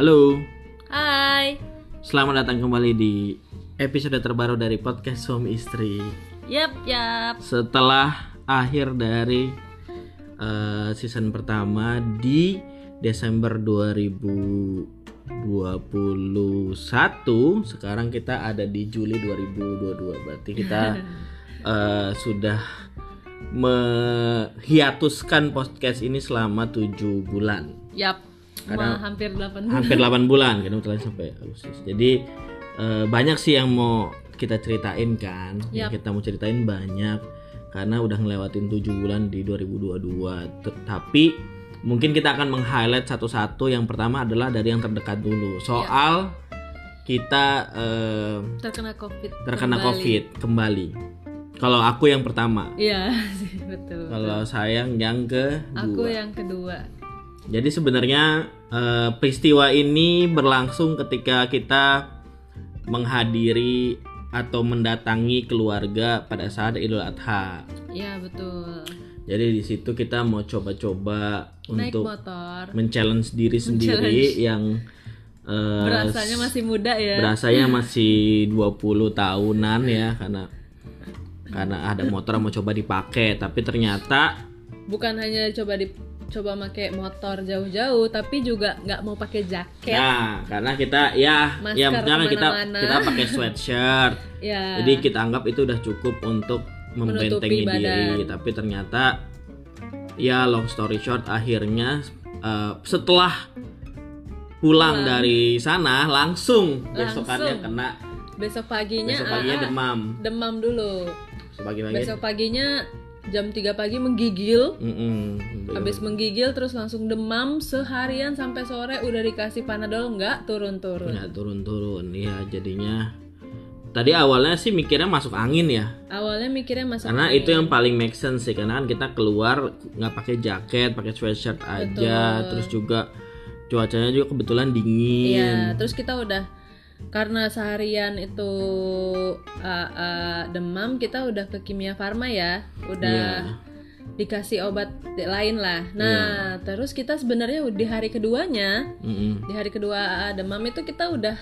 Halo, Hai. selamat datang kembali di episode terbaru dari podcast suami istri. Yap, yap. Setelah akhir dari eh, season pertama di Desember 2021, sekarang kita ada di Juli 2022. Berarti kita eh, sudah menghiatuskan podcast ini selama 7 bulan. Yap. Karena- Wah, hampir 8 bulan. hampir 8 bulan kan sampai Agustus. Jadi eh, banyak sih yang mau kita ceritain kan. Yang Yap. kita mau ceritain banyak karena udah ngelewatin 7 bulan di 2022. Tetapi mungkin kita akan meng-highlight satu-satu. Yang pertama adalah dari yang terdekat dulu. Soal kita eh, Terkena Covid. terkena kembali. Covid kembali. Kalau aku yang pertama, Iya, betul. kalau sayang yang kedua. Aku yang kedua. Jadi sebenarnya eh, peristiwa ini berlangsung ketika kita menghadiri atau mendatangi keluarga pada saat Idul Adha. Iya, betul. Jadi di situ kita mau coba-coba untuk motor. men-challenge diri sendiri yang eh, Berasanya masih muda ya. berasanya masih 20 tahunan ya karena karena ada motor mau coba dipakai tapi ternyata Bukan hanya coba di coba pakai motor jauh-jauh, tapi juga nggak mau pakai jaket. Nah, karena kita ya, Masker ya misalnya kita kita pakai sweatshirt, Ya. jadi kita anggap itu udah cukup untuk membentengi diri. Tapi ternyata, ya long story short, akhirnya eh, setelah pulang dari sana langsung besokannya Langsung. kena besok paginya, besok paginya ah, ah, demam. demam dulu. Pagi-pagi. Besok paginya jam 3 pagi menggigil. Mm-mm. Habis menggigil terus langsung demam seharian sampai sore udah dikasih panadol nggak turun-turun. nggak turun-turun, ya jadinya. Tadi awalnya sih mikirnya masuk angin ya. Awalnya mikirnya masuk karena angin. itu yang paling make sense sih karena kan kita keluar nggak pakai jaket pakai sweatshirt aja Betul. terus juga cuacanya juga kebetulan dingin Iya, terus kita udah karena seharian itu uh, uh, demam, kita udah ke kimia farma ya, udah Iya. dikasih obat lain lah. Nah, terus kita sebenarnya di hari keduanya, Mm-mm. di hari kedua uh, demam itu kita udah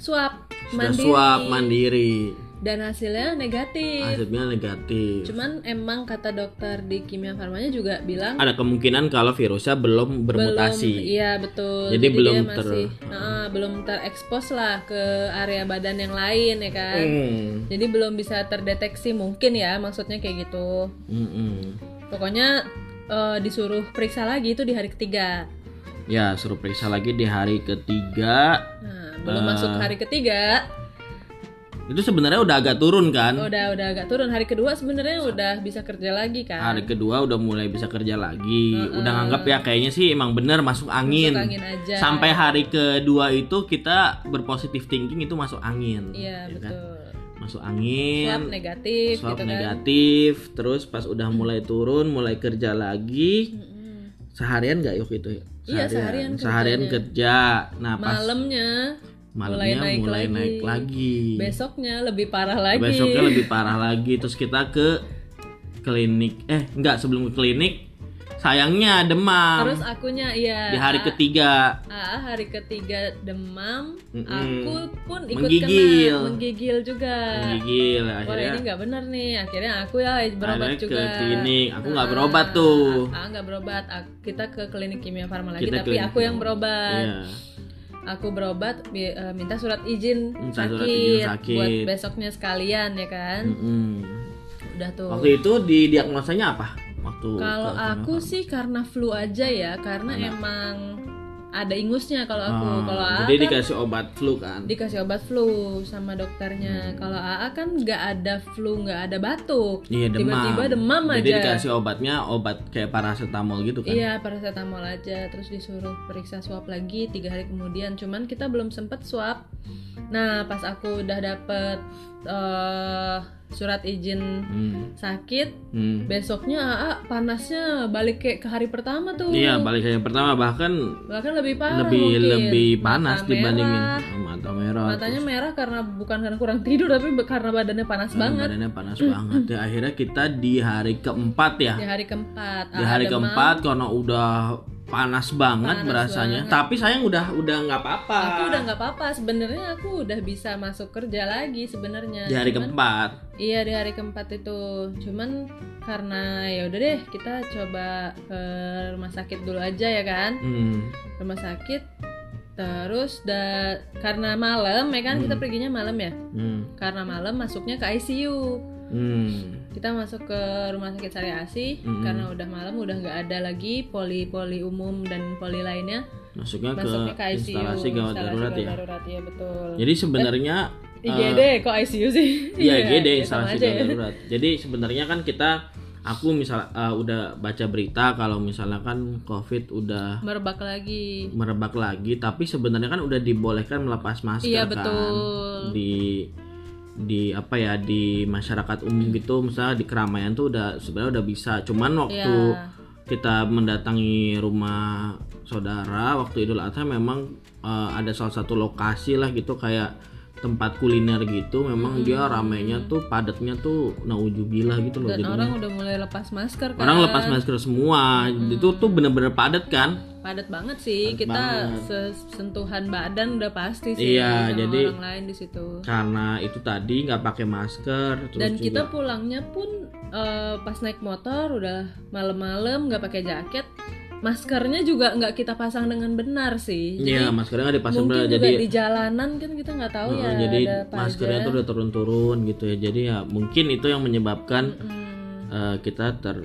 swab sudah mandiri swab mandiri dan hasilnya negatif. hasilnya negatif Cuman emang kata dokter di kimia farmanya juga bilang ada kemungkinan kalau virusnya belum bermutasi belum iya betul Jadi belum dia ter- masih nah, belum terekspos lah ke area badan yang lain ya kan Hmm. jadi belum bisa terdeteksi mungkin ya maksudnya kayak gitu Mm-mm. pokoknya eh, disuruh periksa lagi itu di hari ketiga ya suruh periksa lagi di hari ketiga nah belum Eh. masuk hari ketiga itu sebenarnya udah agak turun kan? Udah udah agak turun. Hari kedua sebenarnya udah bisa kerja lagi kan? Hari kedua udah mulai bisa kerja lagi. Udah nganggap ya kayaknya sih emang bener masuk angin, Masuk angin. aja. Sampai hari kedua itu kita berpositif thinking itu masuk angin iya ya kan? betul. Masuk angin. Swab negatif swab gitu kan. negatif. Terus pas udah mulai turun mulai kerja lagi. Mm-mm. seharian nggak yuk itu? Ya? Iya, seharian. Seharian kerjanya. kerja. Nah pas malamnya malamnya mulai mulai, naik naik, lagi. lagi. Besoknya lebih parah lagi. Besoknya lebih parah lagi. Terus kita ke klinik. Eh enggak sebelum ke klinik sayangnya demam. Terus akunya iya. Di hari ah, ketiga. ah, hari ketiga demam. Mm-mm. aku pun ikut Menggigil. kena. Menggigil juga. Menggigil Wah akhirnya ini nggak benar nih. Akhirnya aku ya berobat akhirnya juga. ke klinik. Aku nggak Ah, berobat tuh. ah nggak berobat. Kita ke klinik kimia farma lagi Kita tapi klinik aku yang berobat. Iya aku berobat eh, minta surat izin Minta sakit, surat izin sakit. buat besoknya sekalian ya kan Mm-mm. udah tuh waktu itu di diagnosanya apa waktu Kalau aku sih karena flu aja ya, karena emang ada ingusnya kalau aku. Ah, kalau AA jadi kan dikasih obat flu kan dikasih obat flu sama Hmm. dokternya. Kalau AA kan nggak ada flu, nggak ada batuk. iya demam Tiba-tiba demam jadi aja. dikasih obatnya obat kayak paracetamol gitu kan Iya paracetamol aja, terus disuruh periksa swab lagi tiga hari kemudian. Cuman kita belum sempet swab. Nah pas aku udah dapet eh, surat izin Hmm. sakit, Hmm. besoknya AA panasnya balik kayak ke hari pertama tuh. Iya balik ke yang pertama bahkan bahkan lebih parah lebih mungkin. lebih Mata panas dibandingin merah, mata merah matanya merah karena bukan karena kurang tidur tapi karena badannya panas terus banget. badannya panas banget. Ya akhirnya kita di hari keempat ya. Di hari keempat. Di hari demam. keempat karena udah panas banget Panas berasanya. tapi sayang udah udah nggak apa-apa. Aku udah nggak apa-apa. Sebenarnya aku udah bisa masuk kerja lagi sebenarnya. Di hari Cuman- keempat. Iya di hari keempat itu. Cuman karena ya udah deh kita coba ke rumah sakit dulu aja ya kan? Hmm. rumah sakit terus da karena malam ya kan kita Hmm. perginya malam ya Hmm. karena malam masuknya ke ICU Hmm. kita masuk ke rumah sakit Sari Asih Mm-mm. karena udah malam udah nggak ada lagi poli-poli umum dan poli lainnya masuknya ke, masuknya ke ICU instalasi gawat darurat ya darurat, iya betul jadi sebenarnya IGD kok ICU sih Iya, GD ya, sama instalasi gawat ya. darurat. Jadi sebenarnya kan kita aku misal uh, udah baca berita kalau misalnya kan COVID udah merebak lagi merebak lagi, tapi sebenarnya kan udah dibolehkan melepas masker Iya, kan betul. di di apa ya di masyarakat umum gitu, misalnya di keramaian tuh udah sebenarnya udah bisa. Cuman waktu Iya. kita mendatangi rumah saudara waktu Idul Adha memang uh, ada salah satu lokasi lah gitu kayak tempat kuliner gitu memang dia ramainya tuh padatnya tuh naujubillah gitu loh dan jadinya. orang udah mulai lepas masker kan? orang lepas masker semua. Itu tuh bener-bener padat kan? Padat banget sih. Padat kita banget. se- sentuhan badan udah pasti sih Iya, sama jadi- orang lain di situ. karena itu tadi nggak pakai masker terus dan juga kita pulangnya pun eh, pas naik motor udah malam-malam nggak pakai jaket maskernya juga nggak kita pasang dengan benar sih. Iya, maskernya nggak dipasang mungkin juga jadi di jalanan kan kita nggak tahu ya Heeh, jadi ada maskernya tuh udah turun-turun gitu ya. Jadi ya mungkin itu yang menyebabkan Hmm, eh, kita ter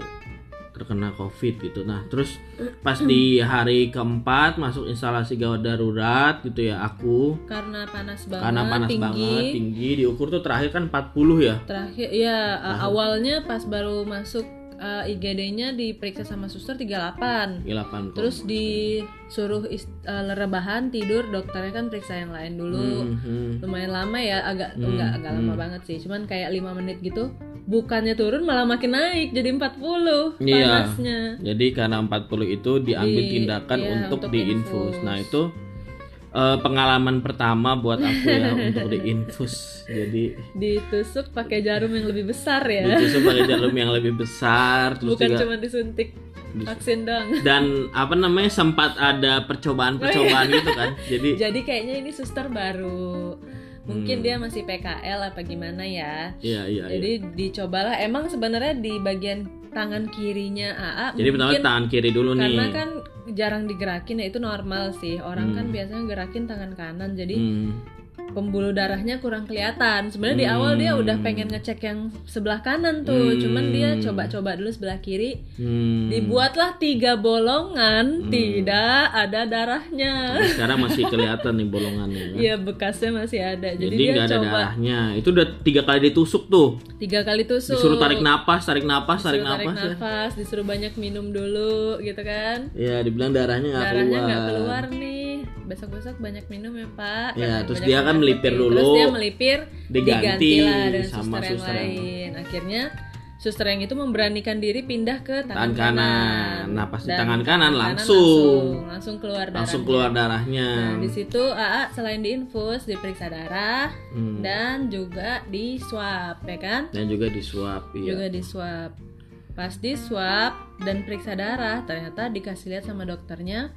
terkena covid gitu. Nah terus pas di hari keempat masuk instalasi gawat darurat gitu ya aku. Karena panas banget karena panas tinggi. banget tinggi. Diukur tuh terakhir kan 40 ya. Terakhir ya a- awalnya pas baru masuk eh, IGD-nya diperiksa sama suster 38 8 terus disuruh ist- rebahan tidur dokternya kan periksa yang lain dulu Mhm. lumayan lama ya agak Hmm, enggak agak lama hmm. banget sih cuman kayak lima menit gitu bukannya turun malah makin naik jadi 40 Iya. panasnya Jadi karena 40 itu diambil Di- tindakan iya, untuk, untuk diinfus. infus. Nah, itu eh, pengalaman pertama buat aku ya untuk diinfus. Jadi ditusuk pakai jarum yang lebih besar ya ditusuk pakai jarum yang lebih besar terus bukan juga cuma disuntik dis- vaksin dong dan apa namanya sempat ada percobaan-percobaan gitu kan. Jadi jadi kayaknya ini suster baru mungkin Hmm. dia masih PKL apa gimana ya iya iya iya. jadi dicobalah emang sebenarnya di bagian tangan kirinya AA Jadi pertama tangan kiri dulu nih. karena kan jarang digerakin ya itu normal sih orang kan Hmm. biasanya gerakin tangan kanan jadi Hmm. Pembuluh darahnya kurang kelihatan sebenarnya di awal dia Hmm. udah pengen ngecek yang sebelah kanan tuh Hmm. cuman dia coba-coba dulu sebelah kiri Hmm. dibuatlah tiga bolongan tidak ada darahnya Tapi Sekarang masih kelihatan nih bolongannya. kan. Iya bekasnya masih ada jadi, Jadi dia nggak ada coba darahnya. Itu udah tiga kali ditusuk tuh. tiga kali tusuk Disuruh tarik napas, tarik napas, tarik Disuruh tarik napas. ya. disuruh banyak minum dulu gitu kan. Ya, dibilang darahnya nggak Darahnya keluar. nggak keluar nih. Besok-besok banyak minum ya Pak. Ya, terus dia kan melipir dulu. Terus dia melipir, Diganti digantilah dengan sama suster yang suster yang- lain. Akhirnya suster yang itu memberanikan diri pindah ke Tangan tangan, kanan. Nah, pas di tangan kanan langsung. langsung langsung keluar darah. Langsung keluar darahnya. Nah, di situ AA selain diinfus, diperiksa darah Hmm. dan juga di swab, ya kan? Dan juga disuap, iya. juga di swab. Pas di swab dan periksa darah, ternyata dikasih lihat sama dokternya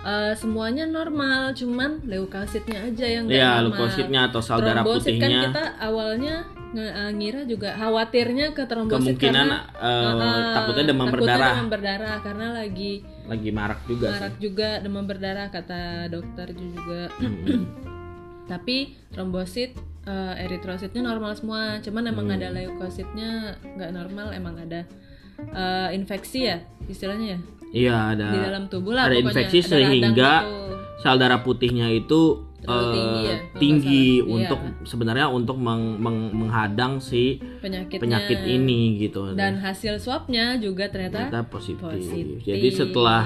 eh, semuanya normal, cuman leukositnya aja yang nggak Iya, normal. leukositnya atau sel darah kan putihnya kita awalnya eh, ngira juga khawatirnya ke trombosit kemungkinan karena eh, eh, takutnya demam takutnya berdarah. demam berdarah karena lagi Lagi marak juga sih. marak juga demam berdarah kata dokter juga. Hmm. Tapi trombosit eh, eritrositnya normal semua, cuman emang Hmm. ada leukositnya nggak normal, emang ada eh, infeksi ya istilahnya ya Iya, ada di dalam tubuh lah ada pokoknya. infeksi Ada sehingga gitu. sel darah putihnya itu Terlalu eh, tinggi ya, kalau tinggi untuk Iya. sebenarnya untuk meng- meng- menghadang si penyakitnya penyakit ini gitu. dan hasil swabnya juga ternyata, ternyata positif. positif. Jadi setelah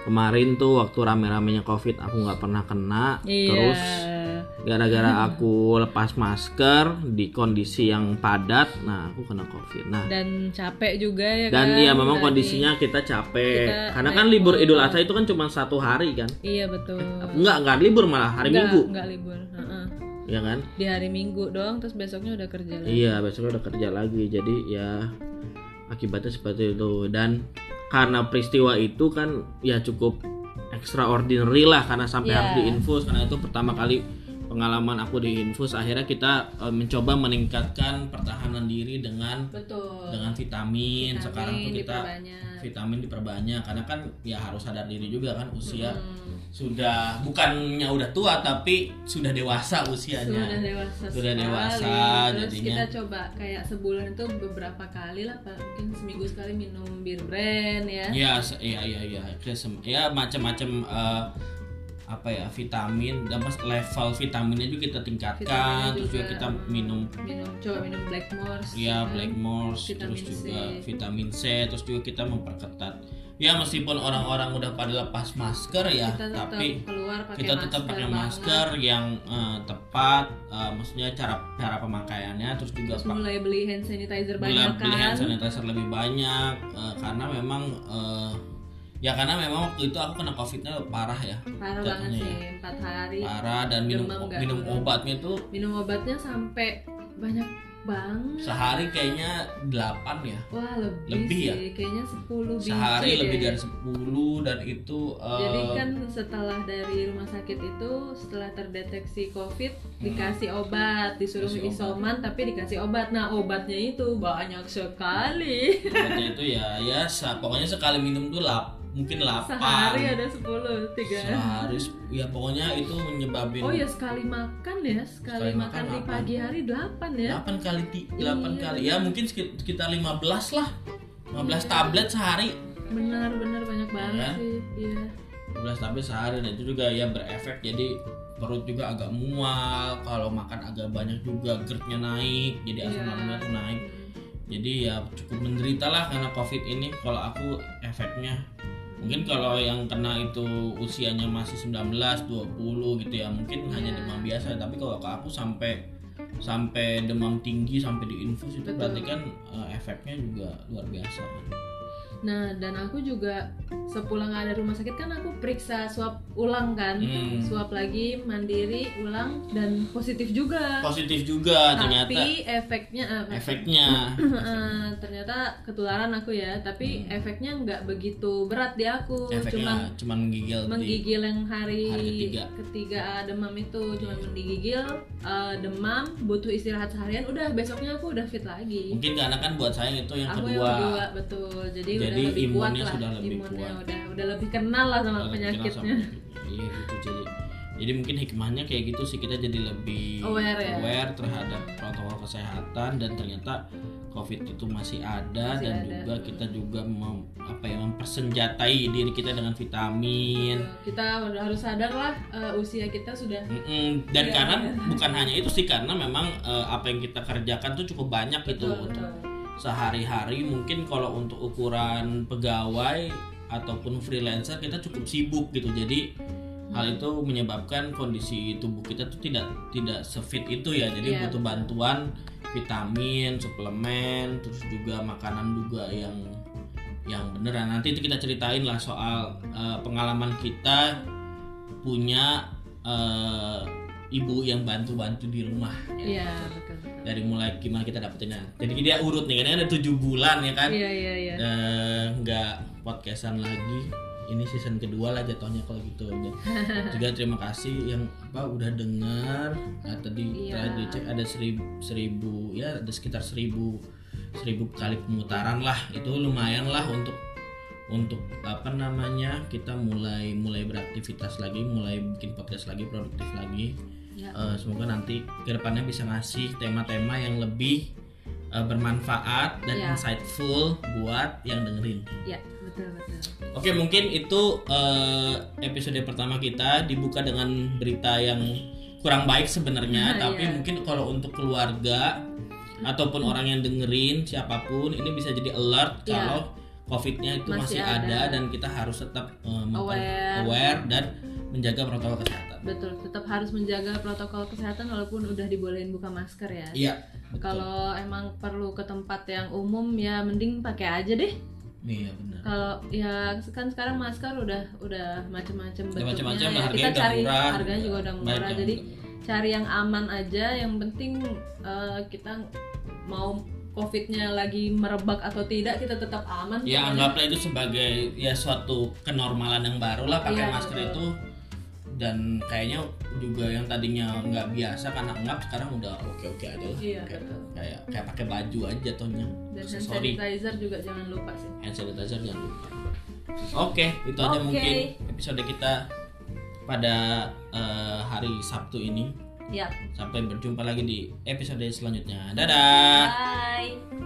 kemarin tuh waktu rame-ramenya covid aku nggak pernah kena Iya. terus gara-gara aku lepas masker di kondisi yang padat nah aku kena covid. Nah dan capek juga ya dan kan iya memang Tadi. kondisinya kita capek. Kita karena kan libur idul adha itu kan cuma satu hari kan? Iya betul. Enggak enggak libur malah hari Nggak, minggu. nggak libur Heeh. ya kan? Di hari minggu doang terus besoknya udah kerja lagi. Iya, besoknya udah kerja lagi. Jadi ya akibatnya seperti itu. Dan karena peristiwa itu kan ya cukup extraordinary lah karena sampai Iya. harus diinfus. Karena itu pertama kali pengalaman aku diinfus akhirnya kita eh, mencoba meningkatkan pertahanan diri dengan betul dengan vitamin, sekarang tuh Vitamin kita diperbanyak. vitamin diperbanyak karena kan ya harus sadar diri juga kan usia Hmm, sudah bukannya udah tua tapi sudah dewasa sudah usianya dewasa Sudah sekali. dewasa, terus jadinya. kita coba kayak sebulan itu beberapa kali lah Pak. mungkin seminggu sekali minum bir brand ya Iya, se- iya, iya, iya. Kayak sem- Ya macam-macam eh, apa ya vitamin dan pas level vitaminnya juga kita tingkatkan, Vitaminnya terus juga juga, kita minum minum coba minum Blackmores ya kan. Blackmores, Vitamin terus C. juga vitamin C, terus juga kita memperketat. Ya meskipun orang-orang udah pada lepas masker ya, kita tapi keluar pakai kita tetap masker pakai banget. masker yang eh, tepat, eh, maksudnya cara cara pemakaiannya, terus juga terus mulai beli hand sanitizer banyak beli hand kan sanitizer lebih banyak eh, karena memang eh, ya karena memang waktu itu aku kena covidnya parah ya parah banget sih ya. empat hari parah dan minum Demam minum turun. obatnya tuh minum obatnya sampai banyak banget sehari kayaknya 8 ya wah lebih, Lebih ya? sih kayaknya 10 biji sehari deh. lebih dari 10 dan itu Jadi kan setelah dari rumah sakit itu setelah terdeteksi COVID dikasih obat, disuruh Hmm. Dikasih isoman tapi dikasih obat. Nah obatnya itu banyak sekali. obatnya itu ya ya pokoknya sekali minum tuh lap mungkin 8 Sehari ada 10, tiga. sehari ya pokoknya itu menyebabin Oh ya sekali makan ya, sekali, Sekali makan, makan di pagi hari 8 ya. 8 kali ti- 8 Iya. kali ya mungkin sekit- sekitar 15 lah 15 Iya. tablet sehari Benar-benar banyak banget Ya. sih. Iya. 12 tablet sehari dan itu juga ya berefek jadi perut juga agak mual kalau makan agak banyak juga GERD-nya naik jadi asam Iya. lambungnya tuh naik jadi ya cukup menderita lah karena covid ini kalau aku efeknya mungkin kalau yang kena itu usianya masih 19 20 gitu ya mungkin hanya Iya. demam biasa tapi kalau ke aku sampai sampai demam tinggi sampai diinfus itu Betul. berarti kan eh, efeknya juga luar biasa kan. Nah, dan aku juga sepulang ada rumah sakit kan aku periksa swab ulang kan. Hmm. Swab lagi mandiri ulang dan positif juga. positif juga ternyata Tapi efeknya eh, efeknya eh, ternyata ketularan aku ya, tapi efeknya nggak begitu berat di aku. Hmm. efeknya Cuma cuman menggigil di- menggigil yang hari, hari ketiga. ketiga demam itu cuma menggigil eh, demam butuh istirahat seharian udah besoknya aku udah fit lagi mungkin karena kan buat saya itu yang aku kedua, yang kedua betul jadi, Jadi udah lebih kuat imunnya lah sudah lebih imunnya kuat. udah udah lebih kenal lah sama penyakitnya iya gitu jadi jadi mungkin hikmahnya kayak gitu sih kita jadi lebih Aware ya? aware terhadap protokol kesehatan dan ternyata covid itu masih ada Masih dan ada. juga kita juga mem, apa ya mempersenjatai diri kita dengan vitamin kita harus sadar lah eh, usia kita sudah Mm-mm. dan Iya, karena bukan hanya itu sih karena memang eh, apa yang kita kerjakan tuh cukup banyak gitu betul, betul. Sehari-hari mungkin kalau untuk ukuran pegawai ataupun freelancer kita cukup sibuk gitu. Jadi hal itu menyebabkan kondisi tubuh kita tuh tidak tidak sefit itu ya. Jadi Iya, butuh bantuan vitamin suplemen terus juga makanan juga yang yang beneran. Nanti itu kita ceritain lah soal eh, pengalaman kita punya eh, ibu yang bantu-bantu di rumah iya betul betul dari mulai gimana kita dapetinnya. Jadi dia urut nih kan ada tujuh bulan ya kan? Iya iya iya. Eh, nggak podcastan lagi. Ini season kedua lah jatuhnya kalau gitu Dan juga terima kasih yang apa udah dengar nah, tadi Iya. dicek ada seribu, seribu ya ada sekitar seribu seribu kali pemutaran lah. Itu lumayan lah untuk untuk apa namanya kita mulai mulai beraktivitas lagi mulai bikin podcast lagi produktif lagi Ya. Eh, semoga nanti ke depannya bisa ngasih tema-tema yang lebih eh, bermanfaat dan Ya. insightful buat yang dengerin. ya betul betul Oke mungkin itu eh, episode pertama kita dibuka dengan berita yang kurang baik sebenarnya, Nah, tapi iya. mungkin kalau untuk keluarga ataupun orang yang dengerin siapa pun ini bisa jadi alert Iya. kalau covidnya itu Masih masih, ada. ada. dan kita harus tetap memper- Aware. aware dan menjaga protokol kesehatan. Betul tetap harus menjaga protokol kesehatan walaupun udah dibolehin buka masker ya Iya. betul. kalau emang perlu ke tempat yang umum ya mending pakai aja deh Iya benar. kalau ya kan sekarang masker udah udah macam-macam bentuknya macam-macam, ya. kita udah cari murah. harganya juga udah murah jadi murah. cari yang aman aja yang penting eh, kita mau covidnya lagi merebak atau tidak kita tetap aman Ya pokoknya. anggaplah itu sebagai ya suatu kenormalan yang baru lah pakai Iya, masker betul. itu dan kayaknya juga yang tadinya nggak biasa karena anggap sekarang udah oke oke aja lah. Iya, kayak, betul. kayak kayak pakai baju aja tohnya. Dan hand sanitizer juga jangan lupa sih. Hand sanitizer jangan lupa. Oke itu aja Oke. mungkin episode kita pada eh, hari Sabtu ini. Ya sampai berjumpa lagi di episode selanjutnya. Dadah. Bye